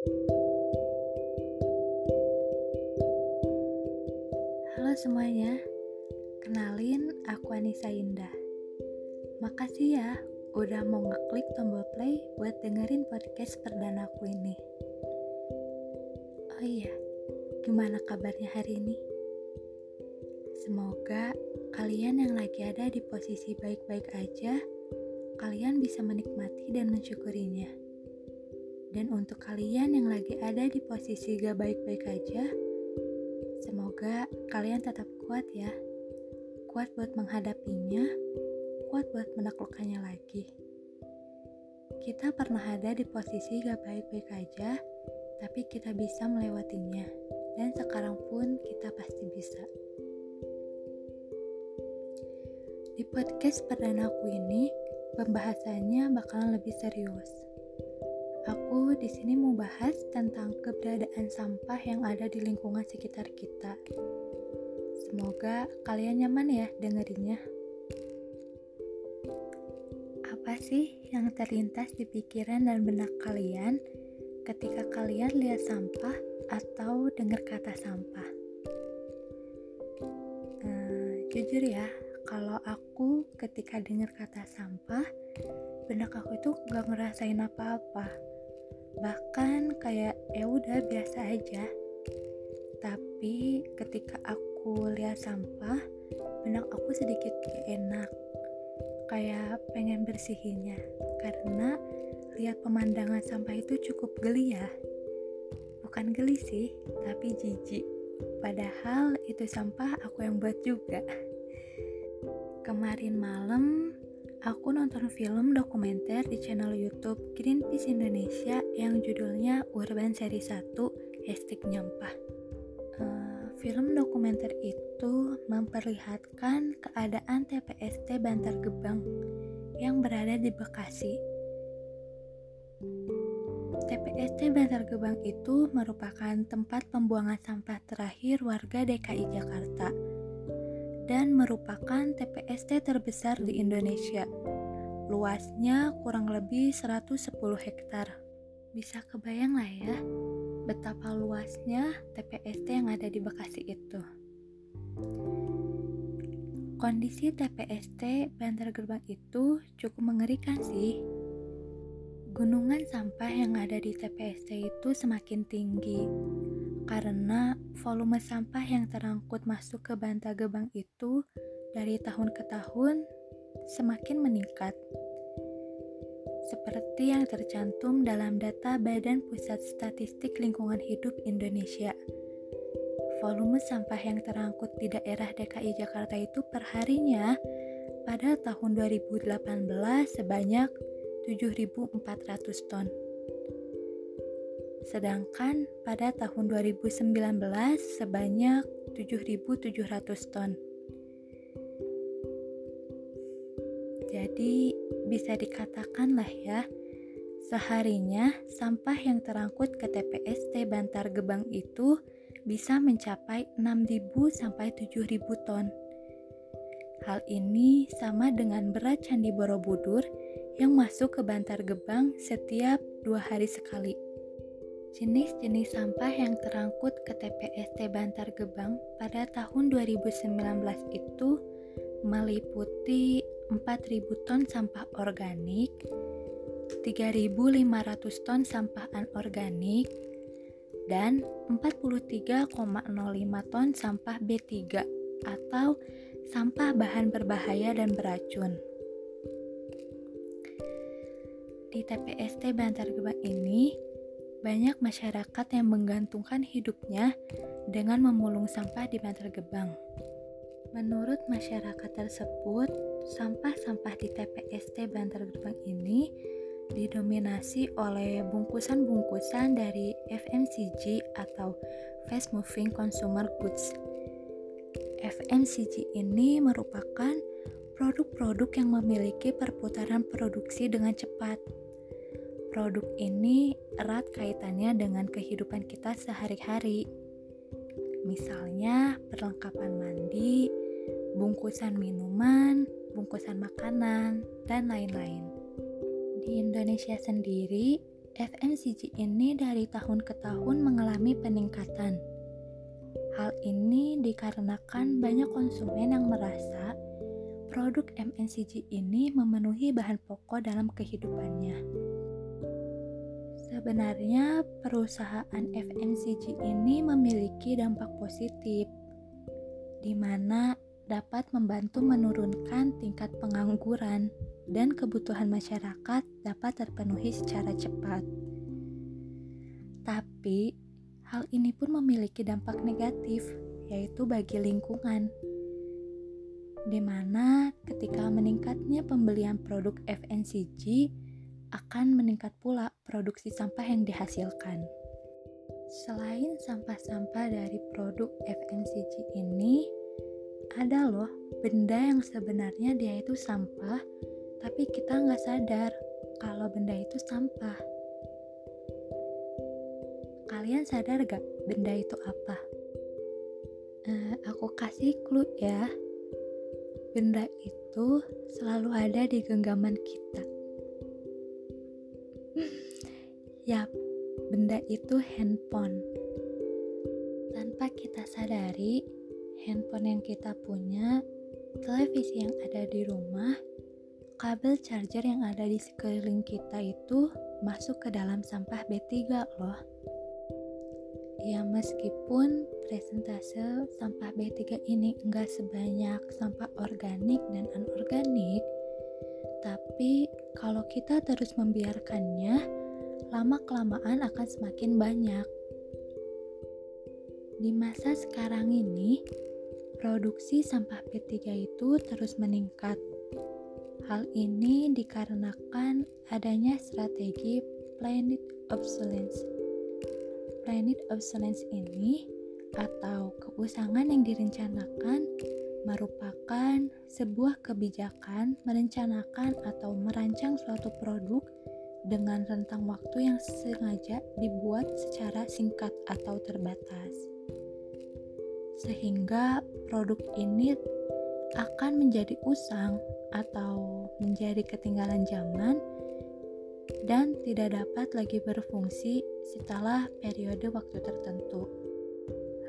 Halo semuanya, kenalin aku Anissa Indah. Makasih ya udah mau ngeklik tombol play buat dengerin podcast perdanaku ini. Oh iya, gimana kabarnya hari ini? Semoga kalian yang lagi ada di posisi baik-baik aja, kalian bisa menikmati dan mensyukurinya. Dan untuk kalian yang lagi ada di posisi gak baik-baik aja, semoga kalian tetap kuat ya. Kuat buat menghadapinya, kuat buat menaklukkannya lagi. Kita pernah ada di posisi gak baik-baik aja, tapi kita bisa melewatinya. Dan sekarang pun kita pasti bisa. Di podcast perdanaku ini, pembahasannya bakalan lebih serius Aku di sini mau bahas tentang keberadaan sampah yang ada di lingkungan sekitar kita. Semoga kalian nyaman ya dengerinnya. Apa sih yang terlintas di pikiran dan benak kalian ketika kalian lihat sampah atau dengar kata sampah? Uh, jujur ya, kalau aku ketika dengar kata sampah, benak aku itu gak ngerasain apa-apa bahkan kayak ya udah biasa aja. Tapi ketika aku lihat sampah benak aku sedikit gak enak. Kayak pengen bersihinnya karena lihat pemandangan sampah itu cukup geli ya. Bukan geli sih tapi jijik. Padahal itu sampah aku yang buat juga. Kemarin malam aku nonton film dokumenter di channel YouTube Greenpeace Indonesia yang judulnya Urban Seri 1 Hashtag Nyampah. Uh, film dokumenter itu memperlihatkan keadaan TPST Bantar Gebang yang berada di Bekasi. TPST Bantar Gebang itu merupakan tempat pembuangan sampah terakhir warga DKI Jakarta dan merupakan TPST terbesar di Indonesia. Luasnya kurang lebih 110 hektar. Bisa kebayang lah ya, betapa luasnya TPST yang ada di Bekasi itu. Kondisi TPST Bantar Gerbang itu cukup mengerikan sih. Gunungan sampah yang ada di TPST itu semakin tinggi karena volume sampah yang terangkut masuk ke Bantar Gebang itu dari tahun ke tahun semakin meningkat. Seperti yang tercantum dalam data Badan Pusat Statistik Lingkungan Hidup Indonesia. Volume sampah yang terangkut di daerah DKI Jakarta itu perharinya pada tahun 2018 sebanyak 7.400 ton. Sedangkan pada tahun 2019 sebanyak 7.700 ton. Jadi bisa dikatakan lah ya, seharinya sampah yang terangkut ke TPST Bantar Gebang itu bisa mencapai 6.000 sampai 7.000 ton. Hal ini sama dengan berat Candi Borobudur yang masuk ke Bantar Gebang setiap dua hari sekali. Jenis-jenis sampah yang terangkut ke TPST Bantar Gebang pada tahun 2019 itu meliputi 4.000 ton sampah organik, 3.500 ton sampah anorganik, dan 43,05 ton sampah B3 atau sampah bahan berbahaya dan beracun. Di TPST Bantar Gebang ini banyak masyarakat yang menggantungkan hidupnya dengan memulung sampah di Bantar Gebang. Menurut masyarakat tersebut, sampah-sampah di TPST Bantar Gebang ini didominasi oleh bungkusan-bungkusan dari FMCG atau Fast Moving Consumer Goods. FMCG ini merupakan produk-produk yang memiliki perputaran produksi dengan cepat Produk ini erat kaitannya dengan kehidupan kita sehari-hari. Misalnya perlengkapan mandi, bungkusan minuman, bungkusan makanan, dan lain-lain. Di Indonesia sendiri, FMCG ini dari tahun ke tahun mengalami peningkatan. Hal ini dikarenakan banyak konsumen yang merasa produk MNCG ini memenuhi bahan pokok dalam kehidupannya. Sebenarnya, perusahaan FMCG ini memiliki dampak positif, di mana dapat membantu menurunkan tingkat pengangguran dan kebutuhan masyarakat dapat terpenuhi secara cepat. Tapi, hal ini pun memiliki dampak negatif, yaitu bagi lingkungan, di mana ketika meningkatnya pembelian produk FNCG akan meningkat pula produksi sampah yang dihasilkan. Selain sampah-sampah dari produk FNCG ini, ada loh benda yang sebenarnya dia itu sampah tapi kita nggak sadar kalau benda itu sampah. Kalian sadar gak benda itu apa? Uh, aku kasih clue ya. Benda itu selalu ada di genggaman kita. Yap, benda itu handphone. Tanpa kita sadari, handphone yang kita punya, televisi yang ada di rumah, kabel charger yang ada di sekeliling kita itu masuk ke dalam sampah B3 loh. Ya meskipun presentase sampah B3 ini enggak sebanyak sampah organik dan anorganik, tapi kalau kita terus membiarkannya, lama-kelamaan akan semakin banyak. Di masa sekarang ini, produksi sampah B3 itu terus meningkat Hal ini dikarenakan adanya strategi planet obsolescence. Planet obsolescence ini atau keusangan yang direncanakan merupakan sebuah kebijakan merencanakan atau merancang suatu produk dengan rentang waktu yang sengaja dibuat secara singkat atau terbatas. Sehingga produk ini akan menjadi usang atau menjadi ketinggalan zaman dan tidak dapat lagi berfungsi setelah periode waktu tertentu.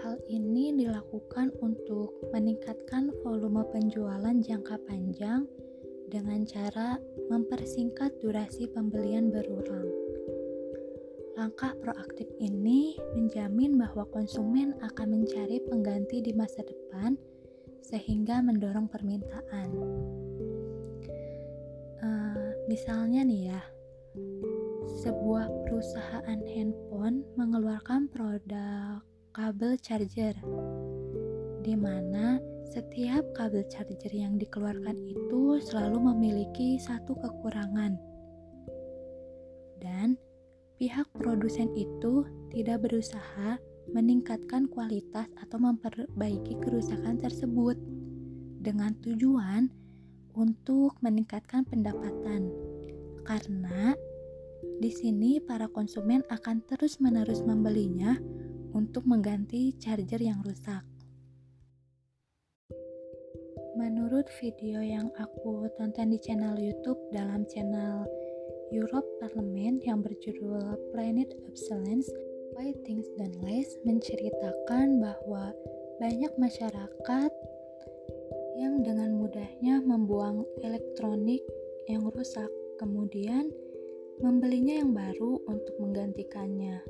Hal ini dilakukan untuk meningkatkan volume penjualan jangka panjang dengan cara mempersingkat durasi pembelian berulang. Langkah proaktif ini menjamin bahwa konsumen akan mencari pengganti di masa depan sehingga mendorong permintaan. Uh, misalnya nih ya, sebuah perusahaan handphone mengeluarkan produk kabel charger, di mana setiap kabel charger yang dikeluarkan itu selalu memiliki satu kekurangan, dan pihak produsen itu tidak berusaha meningkatkan kualitas atau memperbaiki kerusakan tersebut dengan tujuan untuk meningkatkan pendapatan. Karena di sini para konsumen akan terus-menerus membelinya untuk mengganti charger yang rusak. Menurut video yang aku tonton di channel YouTube dalam channel Europe Parliament yang berjudul Planet Obsolescence, Why Things Don't Last menceritakan bahwa banyak masyarakat yang dengan mudahnya membuang elektronik yang rusak, kemudian membelinya yang baru untuk menggantikannya.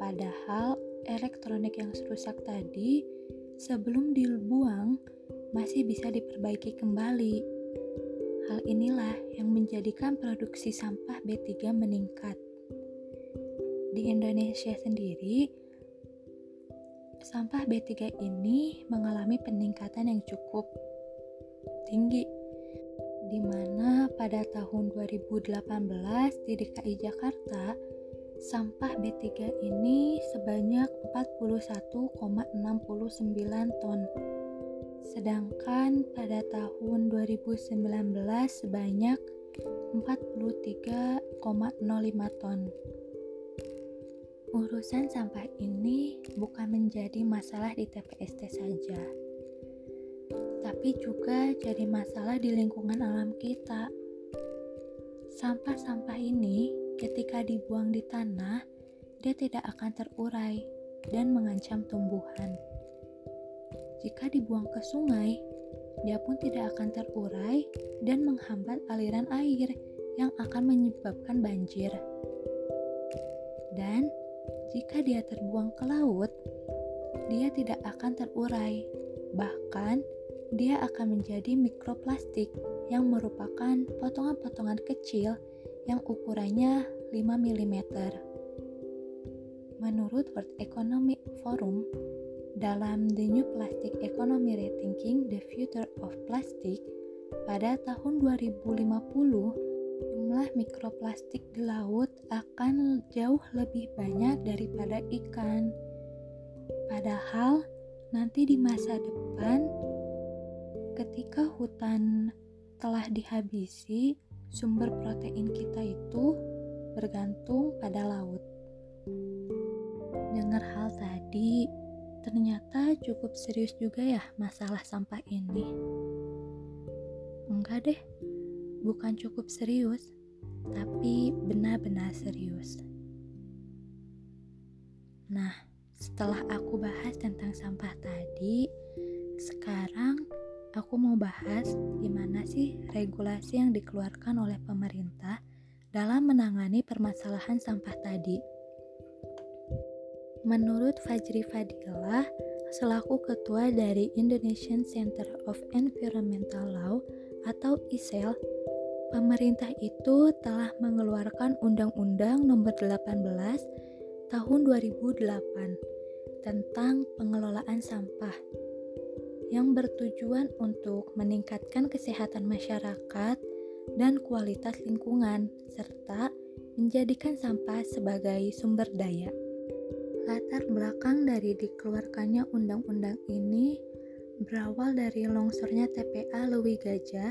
Padahal elektronik yang rusak tadi sebelum dibuang masih bisa diperbaiki kembali. Hal inilah yang menjadikan produksi sampah B3 meningkat di Indonesia sendiri, sampah B3 ini mengalami peningkatan yang cukup tinggi di mana pada tahun 2018 di DKI Jakarta sampah B3 ini sebanyak 41,69 ton sedangkan pada tahun 2019 sebanyak 43,05 ton Urusan sampah ini bukan menjadi masalah di TPST saja, tapi juga jadi masalah di lingkungan alam kita. Sampah-sampah ini ketika dibuang di tanah, dia tidak akan terurai dan mengancam tumbuhan. Jika dibuang ke sungai, dia pun tidak akan terurai dan menghambat aliran air yang akan menyebabkan banjir. Dan jika dia terbuang ke laut, dia tidak akan terurai, bahkan dia akan menjadi mikroplastik yang merupakan potongan-potongan kecil yang ukurannya 5 mm. Menurut World Economic Forum, dalam The New Plastic Economy Rethinking the Future of Plastic pada tahun 2050, jumlah mikroplastik di laut akan jauh lebih banyak daripada ikan. Padahal nanti di masa depan ketika hutan telah dihabisi, sumber protein kita itu bergantung pada laut. Dengar hal tadi, ternyata cukup serius juga ya masalah sampah ini. Enggak deh, bukan cukup serius, tapi benar-benar serius. Nah, setelah aku bahas tentang sampah tadi, sekarang aku mau bahas gimana sih regulasi yang dikeluarkan oleh pemerintah dalam menangani permasalahan sampah tadi. Menurut Fajri Fadilah, selaku ketua dari Indonesian Center of Environmental Law atau ISEL, pemerintah itu telah mengeluarkan Undang-Undang Nomor 18 Tahun 2008 tentang pengelolaan sampah yang bertujuan untuk meningkatkan kesehatan masyarakat dan kualitas lingkungan serta menjadikan sampah sebagai sumber daya. Latar belakang dari dikeluarkannya undang-undang ini berawal dari longsornya TPA Lewi Gajah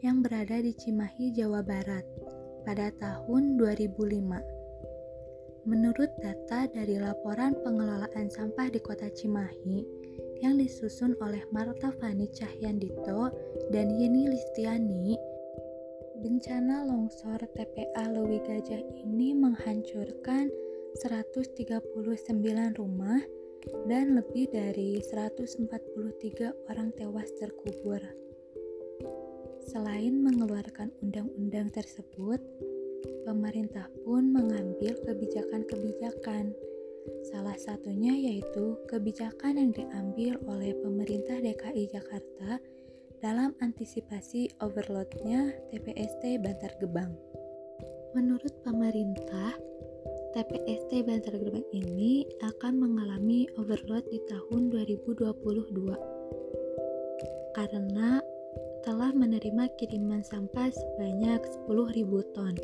yang berada di Cimahi, Jawa Barat pada tahun 2005. Menurut data dari laporan pengelolaan sampah di kota Cimahi yang disusun oleh Marta Fani Cahyandito dan Yeni Listiani, bencana longsor TPA Lewi Gajah ini menghancurkan 139 rumah dan lebih dari 143 orang tewas terkubur. Selain mengeluarkan undang-undang tersebut, pemerintah pun mengambil kebijakan-kebijakan. Salah satunya yaitu kebijakan yang diambil oleh pemerintah DKI Jakarta dalam antisipasi overloadnya TPST Bantar Gebang. Menurut pemerintah, TPST Bantar Gebang ini akan mengalami overload di tahun 2022 karena telah menerima kiriman sampah sebanyak 10.000 ton.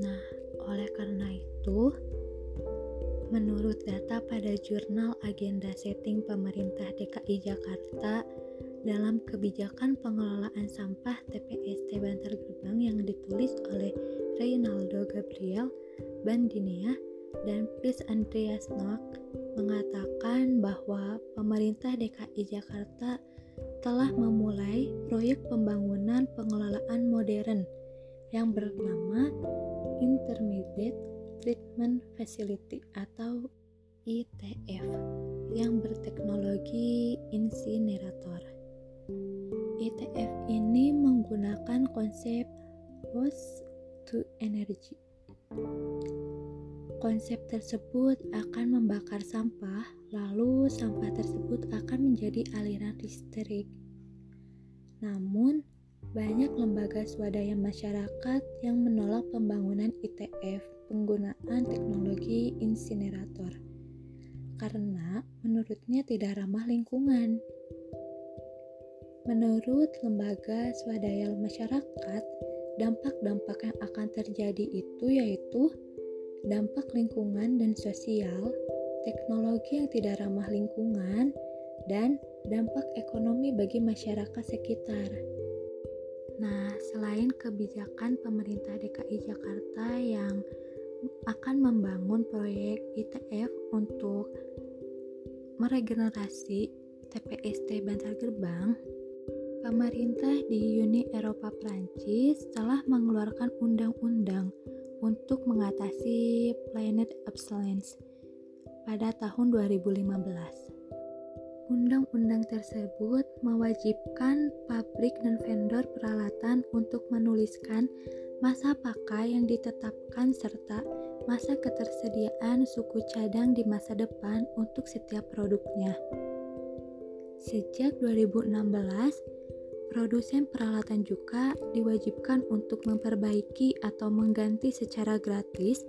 Nah, oleh karena itu, menurut data pada jurnal Agenda Setting Pemerintah DKI Jakarta dalam kebijakan pengelolaan sampah TPST Bantar Gebang yang ditulis oleh Reynaldo Gabriel Bandinia dan Pris Andreas Nock mengatakan bahwa pemerintah DKI Jakarta telah memulai proyek pembangunan pengelolaan modern yang bernama Intermediate Treatment Facility atau ITF yang berteknologi insinerator. ITF ini menggunakan konsep waste to energy Konsep tersebut akan membakar sampah, lalu sampah tersebut akan menjadi aliran listrik. Namun, banyak lembaga swadaya masyarakat yang menolak pembangunan ITF penggunaan teknologi insinerator karena menurutnya tidak ramah lingkungan. Menurut lembaga swadaya masyarakat, dampak-dampak yang akan terjadi itu yaitu dampak lingkungan dan sosial, teknologi yang tidak ramah lingkungan, dan dampak ekonomi bagi masyarakat sekitar. Nah, selain kebijakan pemerintah DKI Jakarta yang akan membangun proyek ITF untuk meregenerasi TPST Bantar Gerbang, pemerintah di Uni Eropa Prancis telah mengeluarkan undang-undang untuk mengatasi planet obsolescence pada tahun 2015. Undang-undang tersebut mewajibkan pabrik dan vendor peralatan untuk menuliskan masa pakai yang ditetapkan serta masa ketersediaan suku cadang di masa depan untuk setiap produknya. Sejak 2016, produsen peralatan juga diwajibkan untuk memperbaiki atau mengganti secara gratis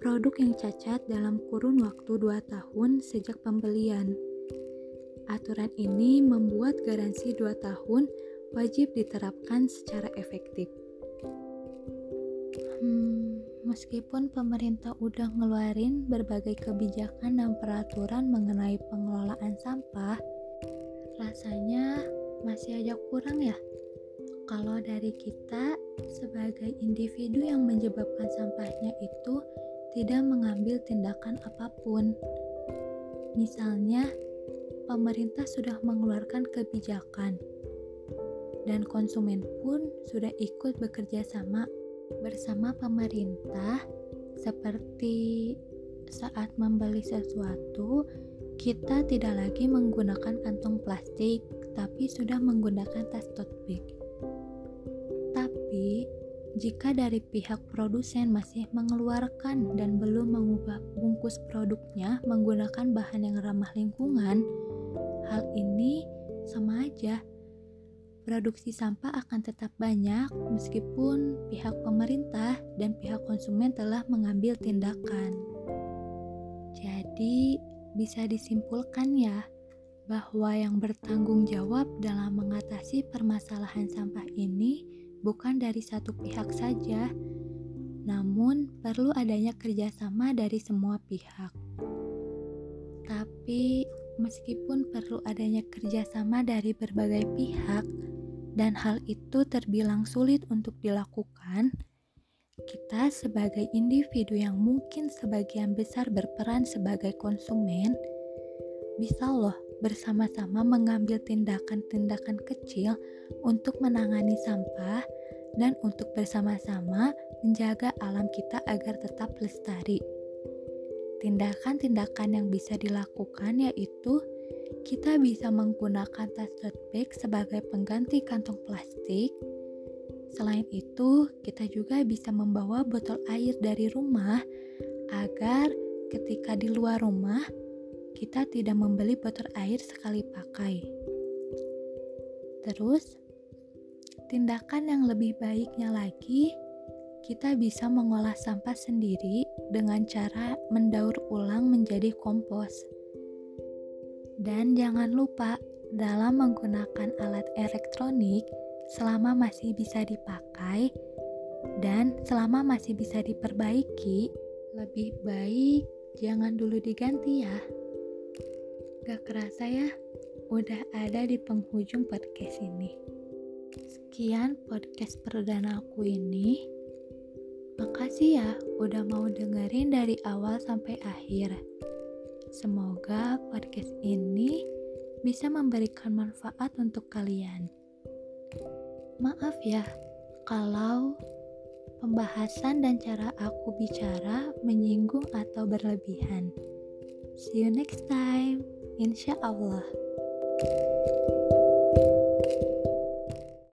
produk yang cacat dalam kurun waktu 2 tahun sejak pembelian. Aturan ini membuat garansi 2 tahun wajib diterapkan secara efektif. Hmm, meskipun pemerintah udah ngeluarin berbagai kebijakan dan peraturan mengenai pengelolaan sampah, rasanya masih aja kurang ya. Kalau dari kita sebagai individu yang menyebabkan sampahnya itu tidak mengambil tindakan apa pun. Misalnya, pemerintah sudah mengeluarkan kebijakan, dan konsumen pun sudah ikut bekerja sama bersama pemerintah, seperti saat membeli sesuatu, kita tidak lagi menggunakan kantong plastik, tapi sudah menggunakan tas tote bag. Tapi, jika dari pihak produsen masih mengeluarkan dan belum mengubah bungkus produknya menggunakan bahan yang ramah lingkungan, hal ini sama aja. Produksi sampah akan tetap banyak meskipun pihak pemerintah dan pihak konsumen telah mengambil tindakan. Jadi, bisa disimpulkan ya bahwa yang bertanggung jawab dalam mengatasi permasalahan sampah ini bukan dari satu pihak saja, namun perlu adanya kerjasama dari semua pihak. Tapi, meskipun perlu adanya kerjasama dari berbagai pihak, dan hal itu terbilang sulit untuk dilakukan, kita sebagai individu yang mungkin sebagian besar berperan sebagai konsumen, bisa loh bersama-sama mengambil tindakan-tindakan kecil untuk menangani sampah dan untuk bersama-sama menjaga alam kita agar tetap lestari. Tindakan-tindakan yang bisa dilakukan yaitu kita bisa menggunakan tas tote bag sebagai pengganti kantong plastik. Selain itu, kita juga bisa membawa botol air dari rumah agar ketika di luar rumah kita tidak membeli botol air sekali pakai. Terus, tindakan yang lebih baiknya lagi, kita bisa mengolah sampah sendiri dengan cara mendaur ulang menjadi kompos. Dan jangan lupa, dalam menggunakan alat elektronik, selama masih bisa dipakai dan selama masih bisa diperbaiki, lebih baik jangan dulu diganti ya. Gak kerasa ya, udah ada di penghujung podcast ini. Sekian podcast perdana aku ini. Makasih ya udah mau dengerin dari awal sampai akhir. Semoga podcast ini bisa memberikan manfaat untuk kalian. Maaf ya kalau pembahasan dan cara aku bicara menyinggung atau berlebihan. See you next time. Insya Allah.